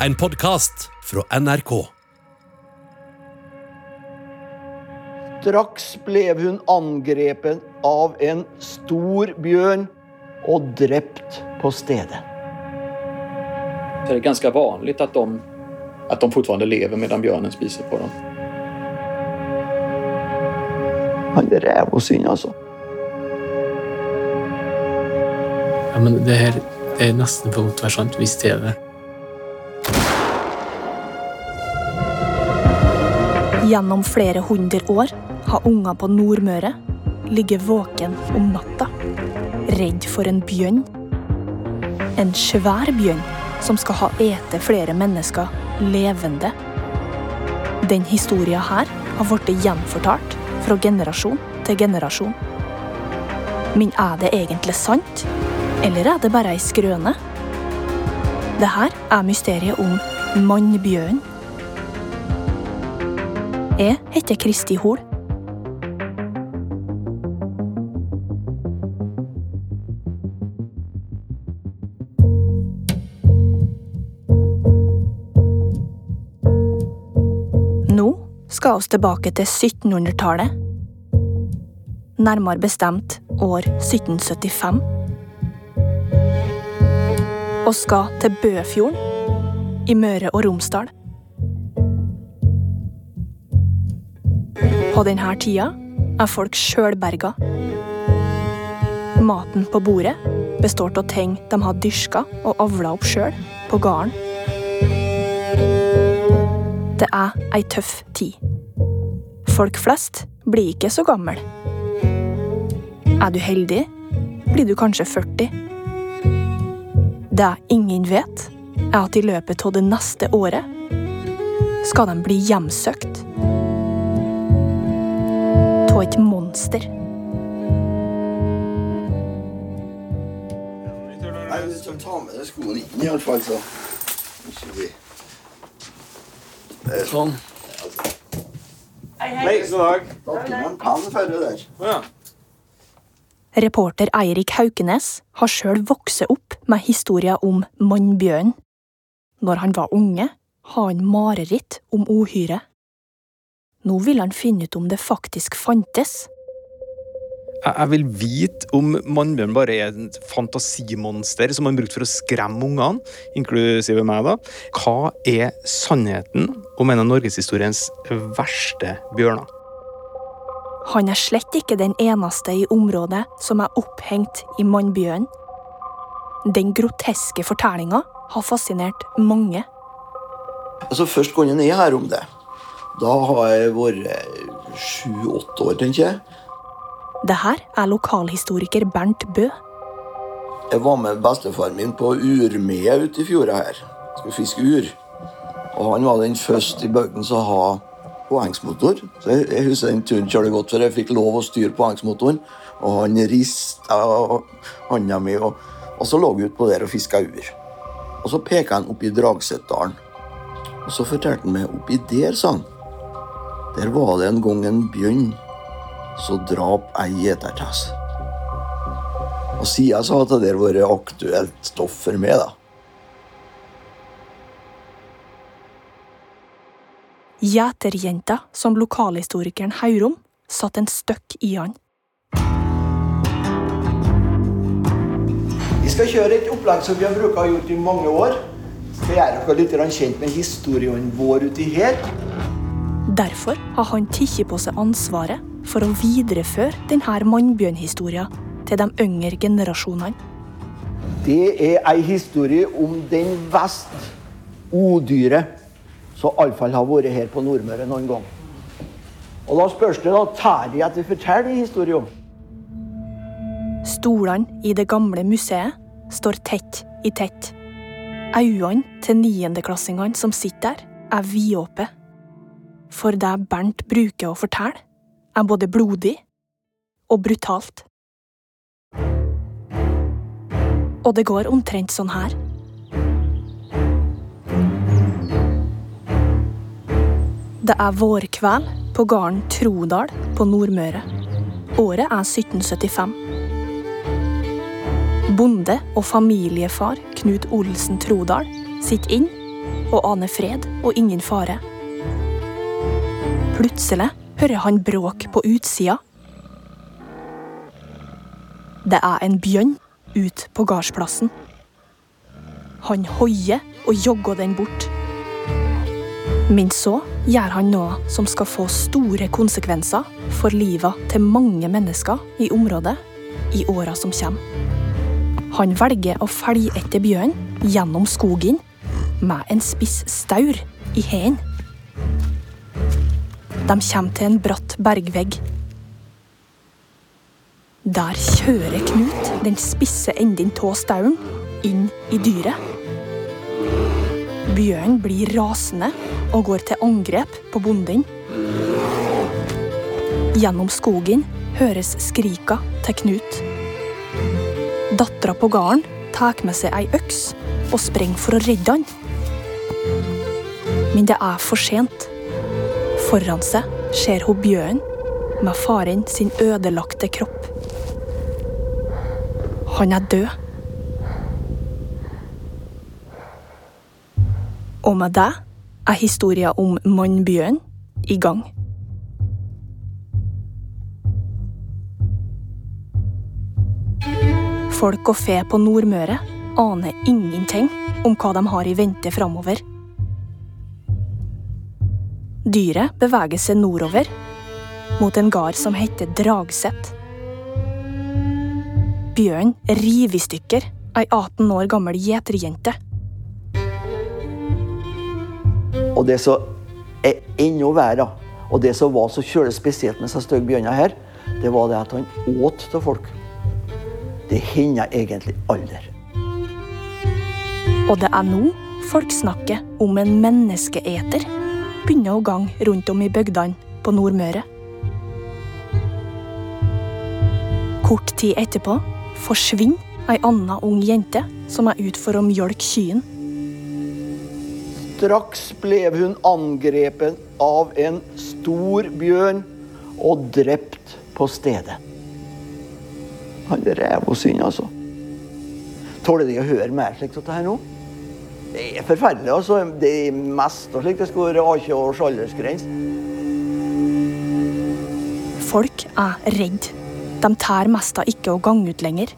En podkast fra NRK. Straks ble hun angrepet av en stor bjørn og drept på stedet. Det er ganske vanlig at de, at de fortfarande lever medan bjørnen spiser på dem. Han er ræv og synd, altså. Ja, men det her det er nesten for godt til å være sant, hvis det er det. Gjennom flere hundre år har unger på Nordmøre ligget våken om natta, redd for en bjørn. En svær bjørn som skal ha ete flere mennesker levende. Den historien her har blitt gjenfortalt fra generasjon til generasjon. Men er det egentlig sant, eller er det bare ei skrøne? Det her er mysteriet om mannbjørnen. Jeg heter Kristi Hol. Nå skal vi tilbake til 1700-tallet. Nærmere bestemt år 1775. Og skal til Bøfjorden i Møre og Romsdal. På denne tida er folk sjølberga. Maten på bordet består av ting de har dyrka og avla opp sjøl på gården. Det er ei tøff tid. Folk flest blir ikke så gammel. Er du heldig, blir du kanskje 40. Det ingen vet, er at i løpet av det neste året skal de bli hjemsøkt av et monster. Nei, Du ta med deg skoene inn, så ikke Sånn. Dag. Reporter Eirik Haukenes har sjøl vokst opp med historien om mannbjørnen. Når han var unge, har han mareritt om uhyret. Nå vil han finne ut om det faktisk fantes. Jeg jeg vil vite om mannbjørn bare er et fantasimonster som han brukte for å skremme ungene, inklusive meg. da. Hva er sannheten om en av norgeshistoriens verste bjørner? Han er slett ikke den eneste i området som er opphengt i mannbjørnen. Den groteske fortellinga har fascinert mange. Altså, Først går han ned her om det. Da har jeg vært sju-åtte år, tenker jeg. Det her er lokalhistoriker Bernt Bø. Jeg var med bestefaren min på urmea ute i fjorda her. Skulle fiske ur. Og han var den første i bygden som har påhengsmotor. Så jeg, jeg husker den turen kjørte godt, for jeg fikk lov å styre påhengsmotoren. Og han rista hånda mi, og, og så lå vi utpå der og fiska ur. Og så peka han opp i Dragsetdalen. Og så fortalte han meg oppi der, sa han. Der var det en gang en bjørn som drap ei gjetertass. Og siden så har det der vært aktuelt stoff for meg, da. Gjeterjenta, som lokalhistorikeren Haurom, satt en støkk i han. Vi skal kjøre et opplegg som vi har brukt og gjort i mange år. Skal gjøre dere litt kjent med historien vår uti her. Derfor har han tatt på seg ansvaret for å videreføre denne mannbjørnhistorien til de yngre generasjonene. Det er ei historie om den vest odyret som iallfall har vært her på Nordmøre noen gang. Og da spørs det da tar de vi forteller historien. Stolene i det gamle museet står tett i tett. Øynene til niendeklassingene som sitter der, er vidåpne. For det Bernt bruker å fortelle, er både blodig og brutalt. Og det går omtrent sånn her. Det er vårkveld på gården Trodal på Nordmøre. Året er 1775. Bonde og familiefar Knut Olsen Trodal sitter inn og aner fred og ingen fare. Plutselig hører han bråk på utsida. Det er en bjørn ut på gardsplassen. Han hoier og jogger den bort. Men så gjør han noe som skal få store konsekvenser for livet til mange mennesker i området i åra som kommer. Han velger å følge etter bjørnen gjennom skogen med en spiss staur i hendene. De kommer til en bratt bergvegg. Der kjører Knut den spisse enden av stauren inn i dyret. Bjørnen blir rasende og går til angrep på bonden. Gjennom skogen høres skrika til Knut. Dattera på gården tar med seg ei øks og springer for å redde han. Men det er for sent. Foran seg ser hun bjørnen med faren sin ødelagte kropp. Han er død. Og med det er historien om mannbjørnen i gang. Folk og fe på Nordmøre aner ingenting om hva de har i vente framover. Dyret beveger seg nordover, mot en gard som heter Dragset. Bjørn river i stykker ei 18 år gammel gjeterjente. Og det som er enda verre, og det som var så kjølig spesielt med disse stygge bjørnene her, det var det at han åt til folk. Det hender egentlig aldri. Og det er nå folk snakker om en menneskeeter begynner å gange rundt om i bygdene på Nordmøre. Kort tid etterpå forsvinner ei anna ung jente som er ute for å mjølke kyen. Straks ble hun angrepet av en stor bjørn og drept på stedet. Han rev oss inn, altså. Tåler de å høre mer slikt som dette nå? Det er forferdelig. altså. Det er mest og slikt. Det skulle være 18 års aldersgrense. Folk er redd. De tær mest av ikke å gange ut lenger.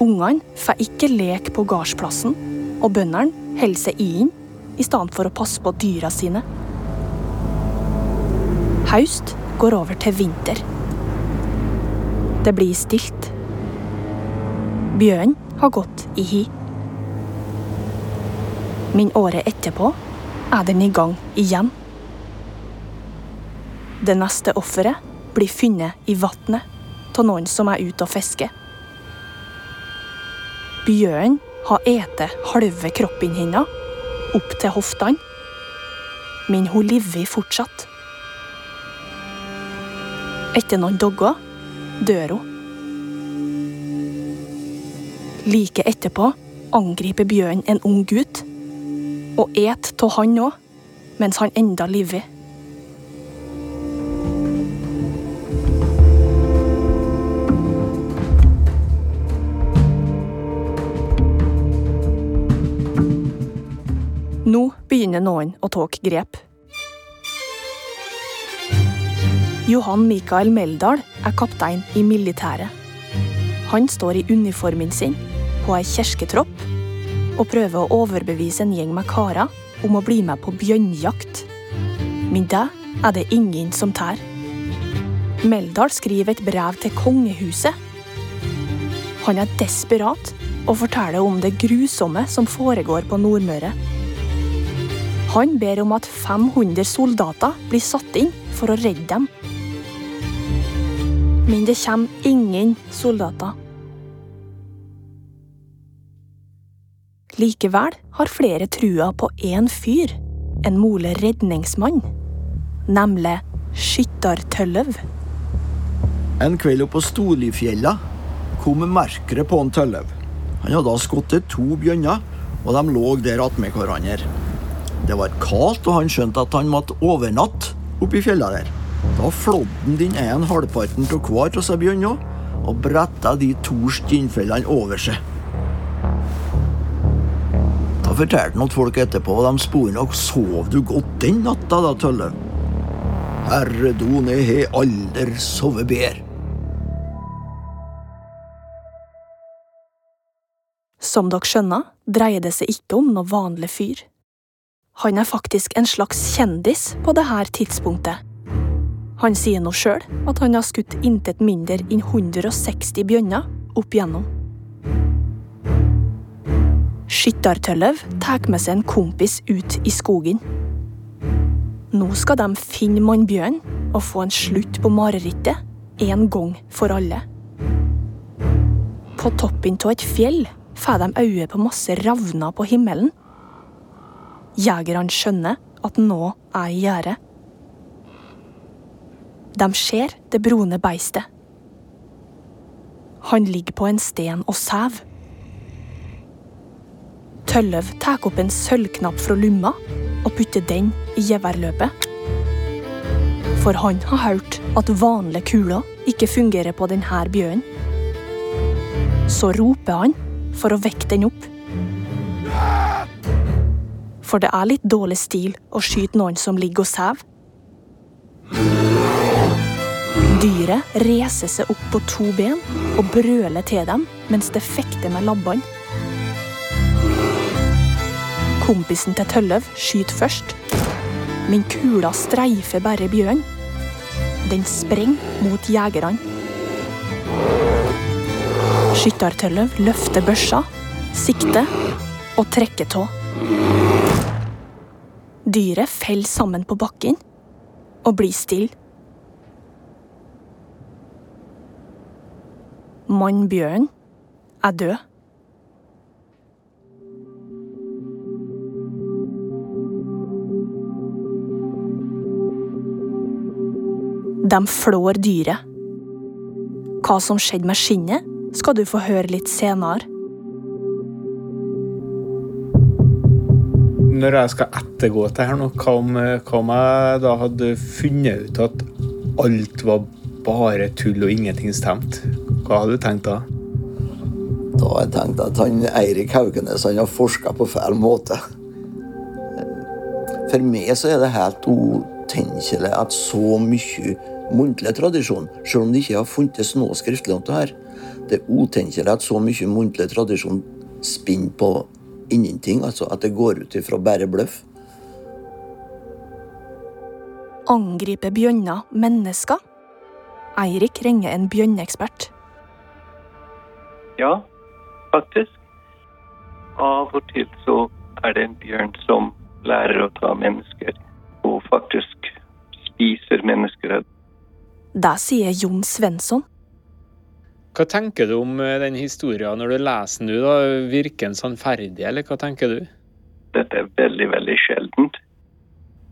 Ungene får ikke leke på gardsplassen, og bøndene holder seg inn i stedet for å passe på dyra sine. Høst går over til vinter. Det blir stilt. Bjørnen har gått i hi. Men året etterpå er den i gang igjen. Det neste offeret blir funnet i vannet av noen som er ute og fisker. Bjørnen har ete halve kroppen hennes opp til hoftene, men hun lever fortsatt. Etter noen dager dør hun. Like etterpå angriper bjørnen en ung gutt og et av han òg, mens han enda lever. Nå begynner noen å ta grep. Johan Mikael Meldal er kaptein i militæret. Han står i uniformen sin på ei kjersketropp og prøver å overbevise en gjeng med karer om å bli med på bjørnjakt. Men det er det ingen som tar. Meldal skriver et brev til kongehuset. Han er desperat og forteller om det grusomme som foregår på Nordmøre. Han ber om at 500 soldater blir satt inn for å redde dem. Men det kommer ingen soldater. Likevel har flere trua på én fyr, en mole redningsmann, nemlig Skyttartølløv. En kveld oppå på Storlifjella kom merkere på en Tølløv. Han hadde skutt to bjørner, og de lå der attmed hverandre. Det var kaldt, og han skjønte at han måtte overnatte oppi fjella der. Da flådde han den ene halvparten av hver av seg bjørner og bretta de to skinnfellene over seg. Fortalte noen folk etterpå, og de spurte nok sov du godt den natta, da, Tølle? Herre Don, har aldri sovet bedre. Som dere skjønner, dreier det seg ikke om noe vanlig fyr. Han er faktisk en slags kjendis på dette tidspunktet. Han sier nå sjøl at han har skutt intet mindre enn 160 bjørner opp igjennom. Skyttertølløv tar med seg en kompis ut i skogen. Nå skal de finne mannbjørnen og få en slutt på marerittet en gang for alle. På toppen av et fjell får de øye på masse ravner på himmelen. Jegerne skjønner at nå er i gjære. De ser det brune beistet. Han ligger på en sten og sover. Tølløv tar opp en sølvknapp fra lomma og putter den i geværløpet. For han har hørt at vanlige kuler ikke fungerer på denne bjørnen. Så roper han for å vekke den opp. For det er litt dårlig stil å skyte noen som ligger og sover. Dyret reiser seg opp på to ben og brøler til dem mens det fekter med labbene. Kompisen til Tølløv skyter først, men kula streifer bare bjørnen. Den sprenger mot jegerne. Skyttertølløv løfter børsa, sikter og trekker tå. Dyret faller sammen på bakken og blir stille. bjørn er død. De flår dyret. Hva som skjedde med skinnet, skal du få høre litt senere. Når jeg skal ettergå det her nå, hva om, hva om jeg da hadde funnet ut at alt var bare tull og ingenting stemte? Hva hadde du tenkt da? Da har jeg tenkt at han Eirik Haugenes han har forska på feil måte. For meg så er det helt utenkelig at så mye muntlig tradisjon, selv om det ikke har funtes noe skriftlig om det her, det er utenkelig at så mye muntlig tradisjon spinner på ingenting, altså at det går ut ifra bare bløff. Angriper bjørner mennesker? Eirik ringer en bjørneekspert. Ja, faktisk. Av og til så er det en bjørn som lærer å ta mennesker, og faktisk spiser mennesker. Det sier Jon Svensson. Hva tenker du om eh, den historien når du leser den? da? Virker den sannferdig, eller hva tenker du? Dette er veldig, veldig sjeldent.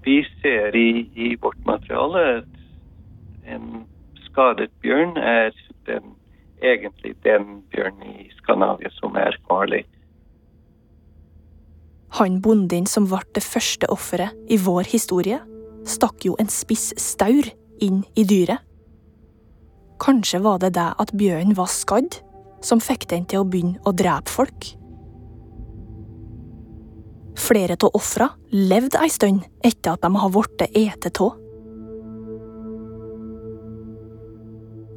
Vi ser i, i vårt materiale at en skadet bjørn er den, egentlig den bjørnen i Skandinavia som er farlig. Han bonden som ble det første offeret i vår historie, stakk jo en spiss staur inn i dyret. Kanskje var det det at bjørnen var skadd, som fikk den til å begynne å drepe folk? Flere av ofra levde ei stund etter at de har blitt etet av.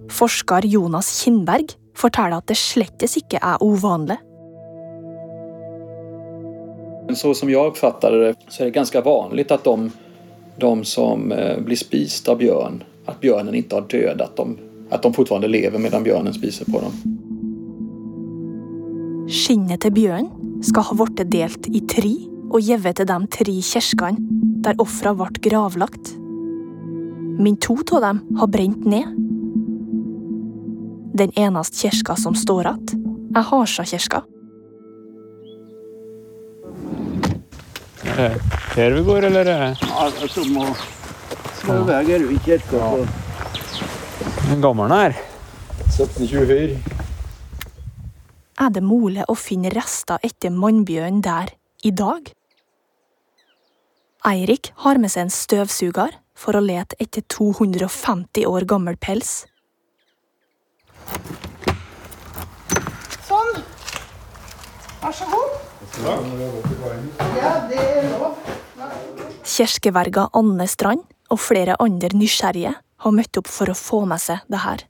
Forsker Jonas Kindberg forteller at det slettes ikke er uvanlig. Så som jeg oppfatter det så er det ganske vanlig at de, de som eh, blir spist av bjørn, at bjørnen ikke har dödat dem. Att de fortfarande lever medan bjørnen spiser på dem. Skinnet til bjørnen skal ha blitt delt i tre og gitt til de tre kirkene der ofra ble gravlagt. Men to av dem har brent ned. Den eneste kirka som står igjen, er Harsa-kirka. Er her vi går, eller er det Altså, må slå veier ut kirka. En gammel her? 1724. Er det mulig å finne rester etter mannbjørn der i dag? Eirik har med seg en støvsuger for å lete etter 250 år gammel pels. Sånn. Vær så god. Kjerskeverga Anne Strand og flere andre nysgjerrige har møtt opp for å få med seg det her.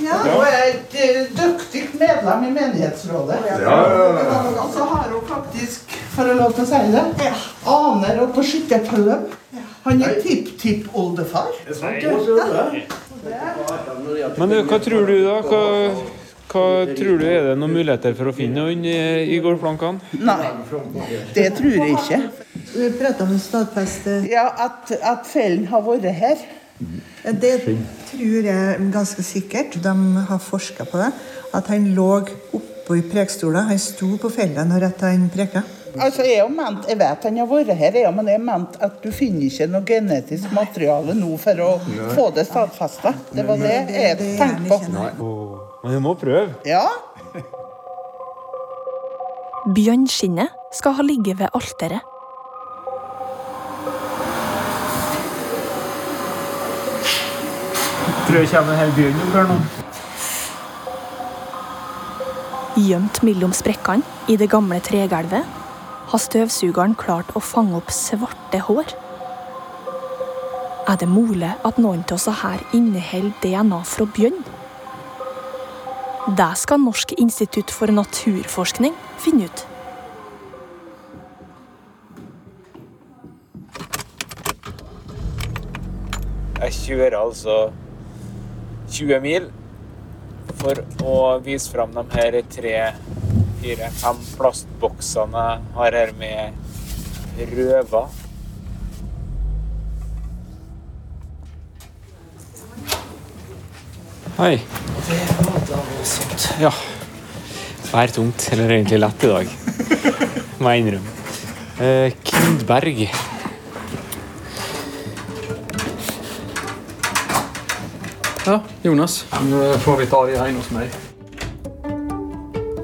Ja, hun er et eh, dyktig medlem i menighetsrådet. Ja, ja, Og så har hun faktisk, for å lov til å si det, aner oppe på skytterpøllen. Han er tipp-tipp-oldefar. Men hva tror du, da? Hva, hva tror du Er det noen muligheter for å finne han i, i? Nei, det tror jeg ikke. Vi prater om stadfeste Ja, At, at fellen har vært her. Det tror jeg ganske sikkert. De har forska på det. At han lå oppå i prekestolen. Han sto på fellet når han preka. Altså, Jeg, ment, jeg vet han har vært her, jeg, men jeg mente ment at du finner ikke noe genetisk materiale nå for å få det stadfesta. Det var det jeg tenkte på. Men vi må prøve. Ja, Bjørnskinnet skal ha ligget ved alteret. Tror jeg kommer en hel bjørn opp her nå. Gjemt mellom sprekkene i det gamle tregulvet har støvsugeren klart å fange opp svarte hår. Er det mulig at noen av oss her inneholder DNA fra bjørn? Det skal Norsk institutt for naturforskning finne ut. Jeg kjører altså 20 mil for å vise fram de her tre, fire, fem plastboksene jeg har her med røver. Hei. Ja. Vær tungt, eller egentlig lett i dag, må jeg innrømme. Eh, Kindberg. Ja, Jonas. Nå får vi ta de här hos meg.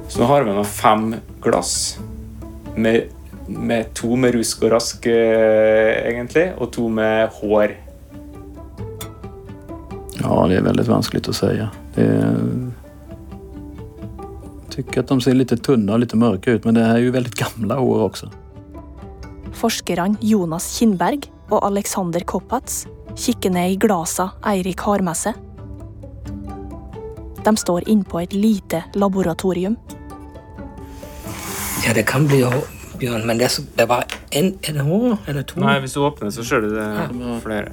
Så nå har vi nå fem glass. Med, med to med rusk og rask, eh, egentlig, og to med hår. Ja, det er veldig vanskelig å si. Det är... Jag tycker att de ser litt tunne og litt mørke ut, men det er jo veldig gamle hår også. Forskerne Jonas Kindberg og Alexander Koppatz kikker ned i glasa Eirik har med seg. De står innpå et lite laboratorium. Ja, det kan bli bjørn, men det er, så, det er bare én er eller to? Nei, hvis du åpner, så ser du det flere.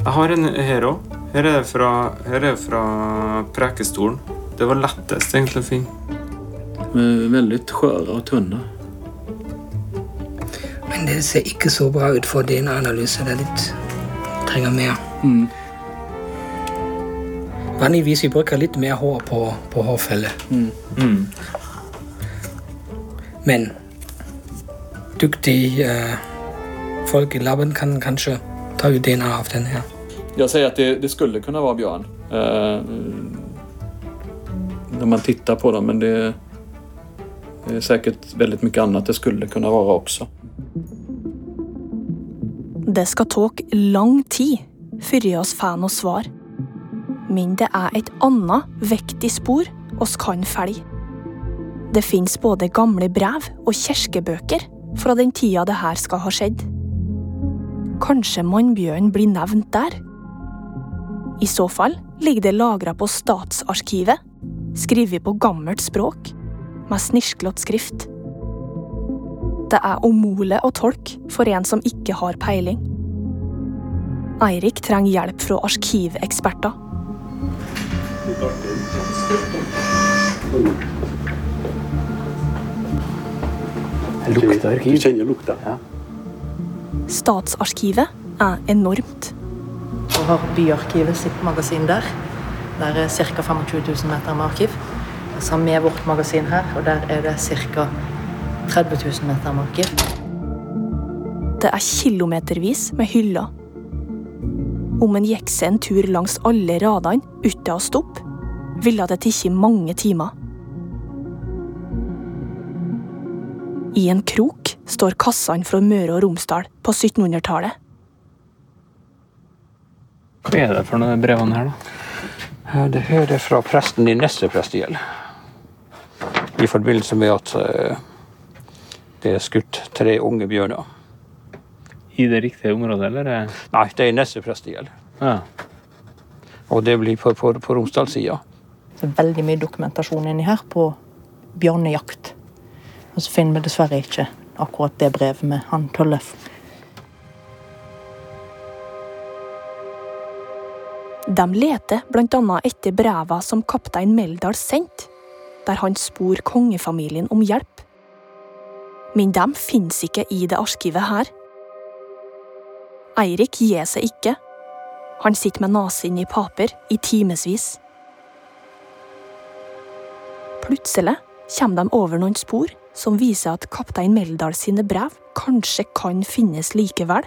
Jeg har en her òg. Her er det fra, her er fra prekestolen. Det var lettest egentlig å finne. Veldig är og sköra och. Men det ser ikke så bra ut for din analyse. Det er litt trenger mer. Mm. Vanligvis vi bruker litt mer hår på, på hårfelle. Mm. Men dyktige eh, folk i laben kan kanskje ta ut DNA av den her. Jeg sier at det, det skulle kunne være bjørn. Eh, når man tittar på dem, men det, det er sikkert veldig mye annet det skulle kunne være også. Det skal ta lang tid før oss får noe svar. Men det er et annet viktig spor oss kan følge. Det finnes både gamle brev og kirkebøker fra den tida det her skal ha skjedd. Kanskje mannbjørnen blir nevnt der? I så fall ligger det lagra på Statsarkivet, skrevet på gammelt språk, med snisklete skrift. Det er umulig å tolke for en som ikke har peiling. Eirik trenger hjelp fra arkiveksperter. Lukter arkiv. kjenner lukten? Ja. Statsarkivet er enormt. Og har Byarkivet sitt magasin der. Der er ca. 25 000 meter med arkiv. Sammen med vårt magasin her, og der er det ca. 30 000 meter med arkiv. Det er kilometervis med hyller. Om en gikk seg en tur langs alle radene uten å stoppe, ville det tatt mange timer. I en krok står kassene fra Møre og Romsdal på 1700-tallet. Hva er det for noen brevene her, da? Det her er fra presten i Nesset prestegjeld. I forbindelse med at eh, det er skutt tre unge bjørner. I det riktige området, eller? Nei, det er i Nesse prestegjeld. Ja. Og det blir på, på, på Romsdalssida. er veldig mye dokumentasjon inni her på bjørnejakt. Og så finner vi dessverre ikke akkurat det brevet med han Tøllef. De leter bl.a. etter breva som kaptein Meldal sendte, der han spor kongefamilien om hjelp. Men de finnes ikke i det arkivet her. Eirik gir seg ikke. Han sitter med nesen i paper i timevis. Plutselig kommer de over noen spor som viser at kaptein Meldal sine brev kanskje kan finnes likevel.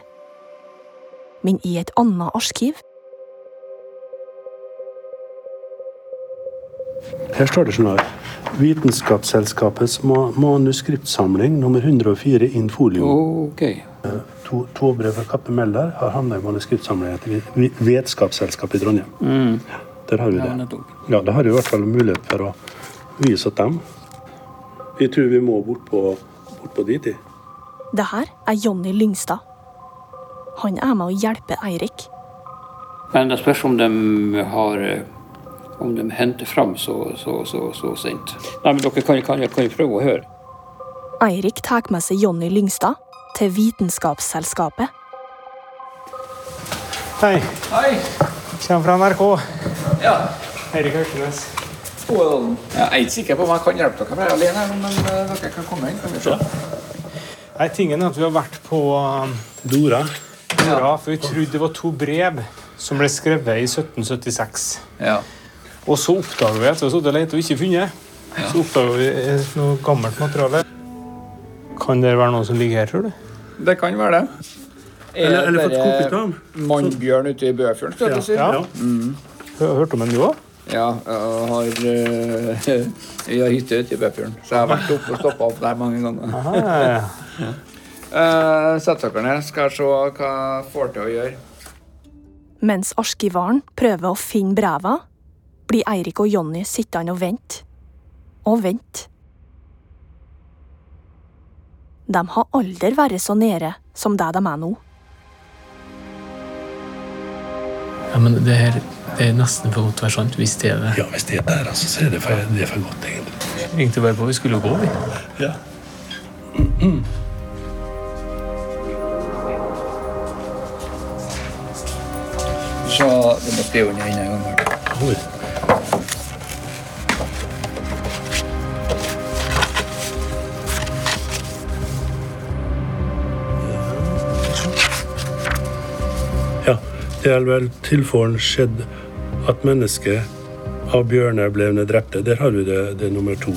Men i et annet arkiv Her står det sånn. Vitenskapsselskapets manuskriptsamling nummer 104 in folio. Ok. To, to brev fra Kappe Melder har havna i manuskriptsamlingen til Vedskapsselskapet i Trondheim. Mm. Der har vi det. Ja, da har vi i hvert fall mulighet for å vise at dem. Vi tror vi må bort på, bort på dit. Det her er Jonny Lyngstad. Han er med å hjelpe Eirik. Men det spørs om de har Om de henter fram så, så, så, så sent. Nei, men dere kan, kan, kan jo prøve å høre. Eirik tar med seg Jonny Lyngstad til Vitenskapsselskapet. Hei. Hei. Kommer fra NRK. Ja. Eirik Haukenes. Jeg er ikke sikker på om jeg kan hjelpe dere med alene, men eh, dere kan komme inn. kan vi se. Nei, tingen er at vi har vært på um, Dora. Dora, for vi trodde det var to brev som ble skrevet i 1776. Ja. Og så oppdager vi etter å ha sittet og lett og ikke funnet, så oppdager vi eh, noe gammelt materiale. Kan det være noe som ligger her, tror du? Det kan være det. Eller- eller fått kopi av Mannbjørn ute i Bøfjorden, skal du si. Ja, ja. Mm. Hørt om den du òg? Ja, jeg har, eh, jeg har hytte ute i Bøfjorden, så jeg har vært oppe og stoppa opp der mange ganger. Aha. Eh, Sett dere ned, skal jeg se hva jeg får til å gjøre. Mens arkivaren prøver å finne breva, blir Eirik og Jonny sittende og vente. Og vente. De har aldri vært så nede som det de er nå. Ja, men det her det er nesten for godt til å være sant, hvis det er det. Ja, hvis det er der, altså, så er det for, det er for godt, egentlig. Ringte bare på, vi skulle jo gå, vi. Ja. Så det måtte jo ned en gang. Det er vel tilfellen skjedd at mennesket av bjørner ble drepte. Der har du det, det er nummer to.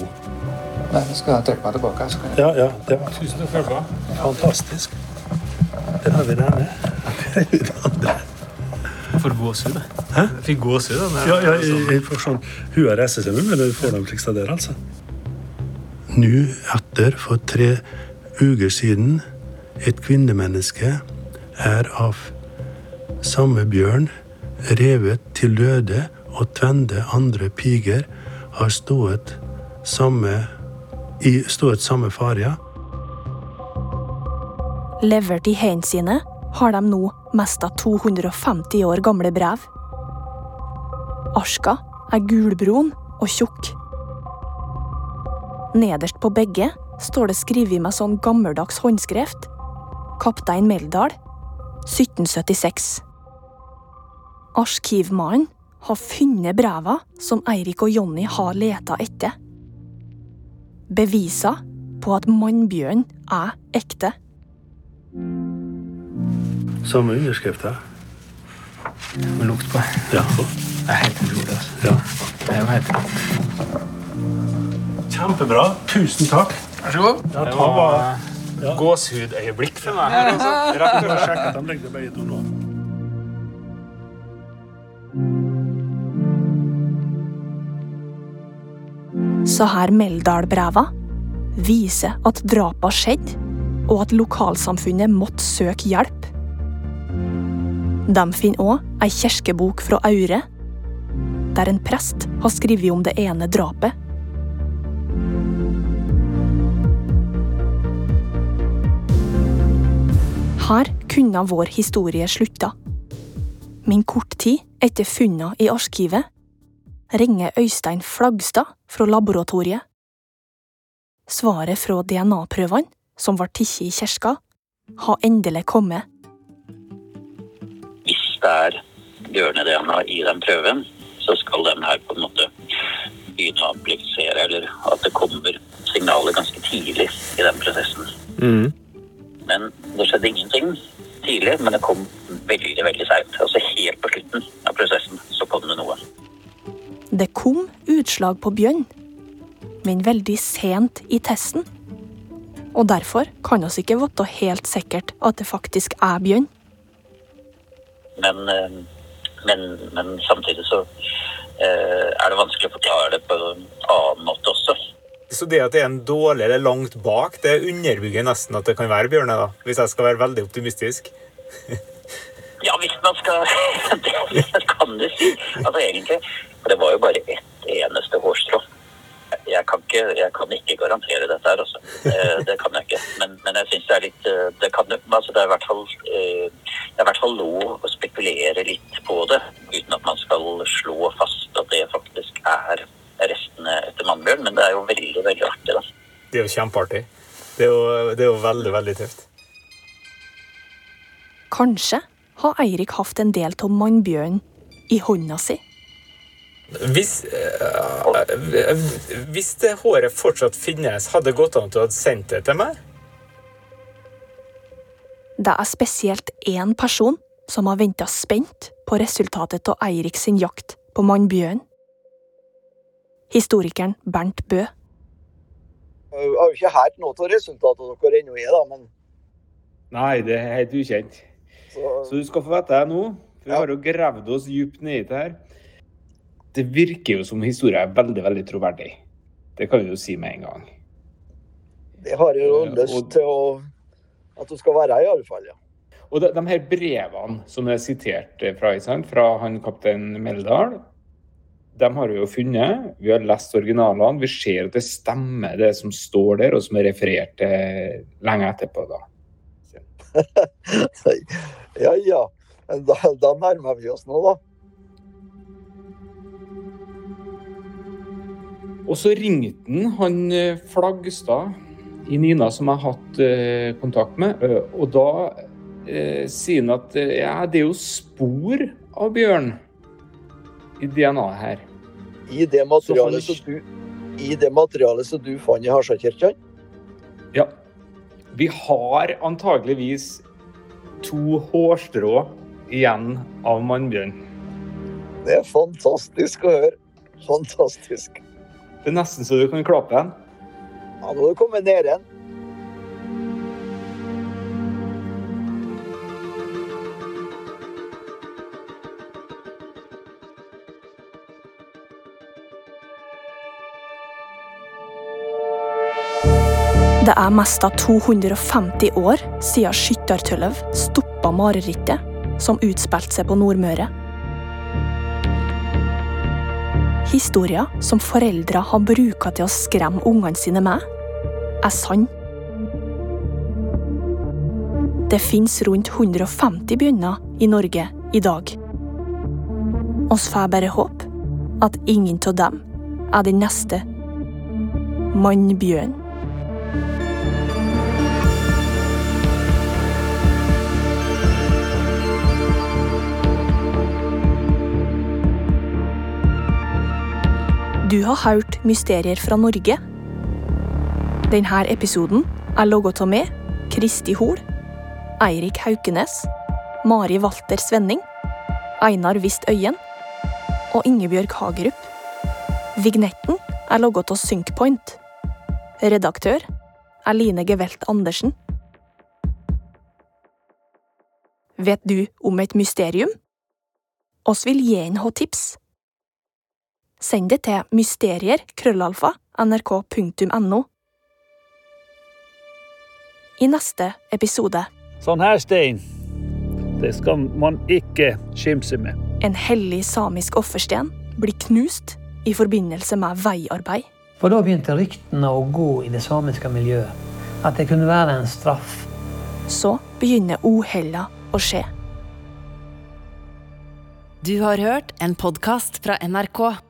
Nei, så skal jeg trekke meg tilbake. Jeg... Ja, ja, det var Tusen takk for hjelpa. fantastisk. Der har vi det ene. For gåsehud, det. Hæ? Jeg fikk gåsehud. jeg- Ja, ja, jeg, jeg får sånn Hun reiser seg men du får dem slik som der, altså. Nå etter for tre uker siden et kvinnemenneske er av samme bjørn revet til døde og tvende andre piger har stått samme i stået samme faria. Levert i hendene sine har de nå mista 250 år gamle brev. Arska er gulbrun og tjukk. Nederst på begge står det skrevet med sånn gammeldags håndskrift. Kaptein Meldal, 1776. Arkivmannen har funnet breva som Eirik og Jonny har leta etter. Beviser på at mannbjørnen er ekte. Samme underskrifter. Med lukt på. Ja. Det er helt utrolig. altså. ja. Det er jo helt rått. Kjempebra. Tusen takk. Vær så god. Ja, Det ta bare. var gåsehudøyeblikk for meg. her, altså. Rett og slett. de legger det begge to nå. Så her Meldal-breva viser at drapa skjedde, og at lokalsamfunnet måtte søke hjelp. De finner òg ei kirkebok fra Aure, der en prest har skrevet om det ene drapet. Her kunne vår historie slutta. Men kort tid etter funnene i arkivet ringer Øystein Flagstad fra laboratoriet. Svaret fra DNA-prøvene, som ble tatt i kirka, har endelig kommet. Hvis det er bjørne-DNA i den prøven, så skal den her på en måte begynne å amplifisere, eller at det kommer signaler ganske tidlig i den prosessen. Mm. Men det skjedde ingenting tidlig, men det kom veldig, veldig seint. Altså helt på slutten utslag på bjørn, men veldig sent i testen. Og derfor kan oss ikke vite helt sikkert at det faktisk er bjørn. Men, eh, men, men samtidig så eh, er det vanskelig å forklare det på en annen måte også. Så det at det er en dårlig eller langt bak, det underbygger nesten at det kan være bjørne, da. Hvis jeg skal være veldig optimistisk. Ja, hvis man skal Det kan du si. Altså egentlig. For det var jo bare ett eneste hårstrå. Jeg kan ikke, jeg kan ikke garantere dette her, altså. Eh, Det kan jeg ikke. Men, men jeg syns det er litt eh, Det kan altså det er i hvert fall eh, det er i hvert fall lov å spekulere litt på det, uten at man skal slå fast at det faktisk er restene etter mannbjørn. Men det er jo veldig, veldig artig, da. Det er jo kjempeartig. Det er jo, det er jo veldig, veldig tøft. Kanskje har Eirik hatt en del av mannbjørnen i hånda si. Hvis, eh, hvis det håret fortsatt finnes, hadde det gått an at du hadde sendt det til meg? Det er spesielt én person som har venta spent på resultatet av Eirik sin jakt på mannbjørnen. Historikeren Bernt Bø. Jeg har jo ikke hørt noe av resultatet dere ennå er, da, men Nei, det er helt ukjent. Så du skal få vite det nå. For vi har jo gravd oss djupt ned i det her. Det virker jo som historien er veldig, veldig troverdig. Det kan vi jo si med en gang. det har jo lyst til å at du skal være, her, i alle fall. Ja. Og de, de her brevene som er sitert fra, ikke fra han kaptein Meldal, de har vi jo funnet. Vi har lest originalene. Vi ser at det stemmer, det som står der, og som er referert til lenge etterpå. da. ja ja. Da, da nærmer vi oss nå, da. Og så ringte han, han eh, Flaggstad i Nina, som jeg har hatt eh, kontakt med. Og da eh, sier han at eh, ja, det er jo spor av bjørn i DNA-et her. I det materialet som du, i det materialet som du fant i Harsakirken. Ja. Vi har antageligvis to hårstrå igjen av mannbjørn. Det er fantastisk å høre. Fantastisk. Det er nesten så du kan klappe en. Ja, nå er du kommet ned igjen. Det er mest av 250 år siden Skyttertølløv stoppa marerittet som utspilte seg på Nordmøre. Historia som foreldre har bruka til å skremme ungene sine med, er sann. Det fins rundt 150 bjørner i Norge i dag. Oss får bare håpe at ingen av dem er den neste mannbjørnen. Du har hørt Mysterier fra Norge. Denne episoden er laget av meg, Kristi Hol, Eirik Haukenes, Mari Walter Svenning, Einar Wist Øyen og Ingebjørg Hagerup. Vignetten er laget av Synkpoint. Redaktør er Line Gevelt Andersen. Vet du om et mysterium? Oss vil gi en ha tips. Send det til mysterier krøllalfa nrk.no. I neste episode Sånn her stein, det skal man ikke skimse med. En hellig samisk offersten blir knust i forbindelse med veiarbeid. For da begynte ryktene å gå i det samiske miljøet. At det kunne være en straff. Så begynner uhella å skje. Du har hørt en podkast fra NRK.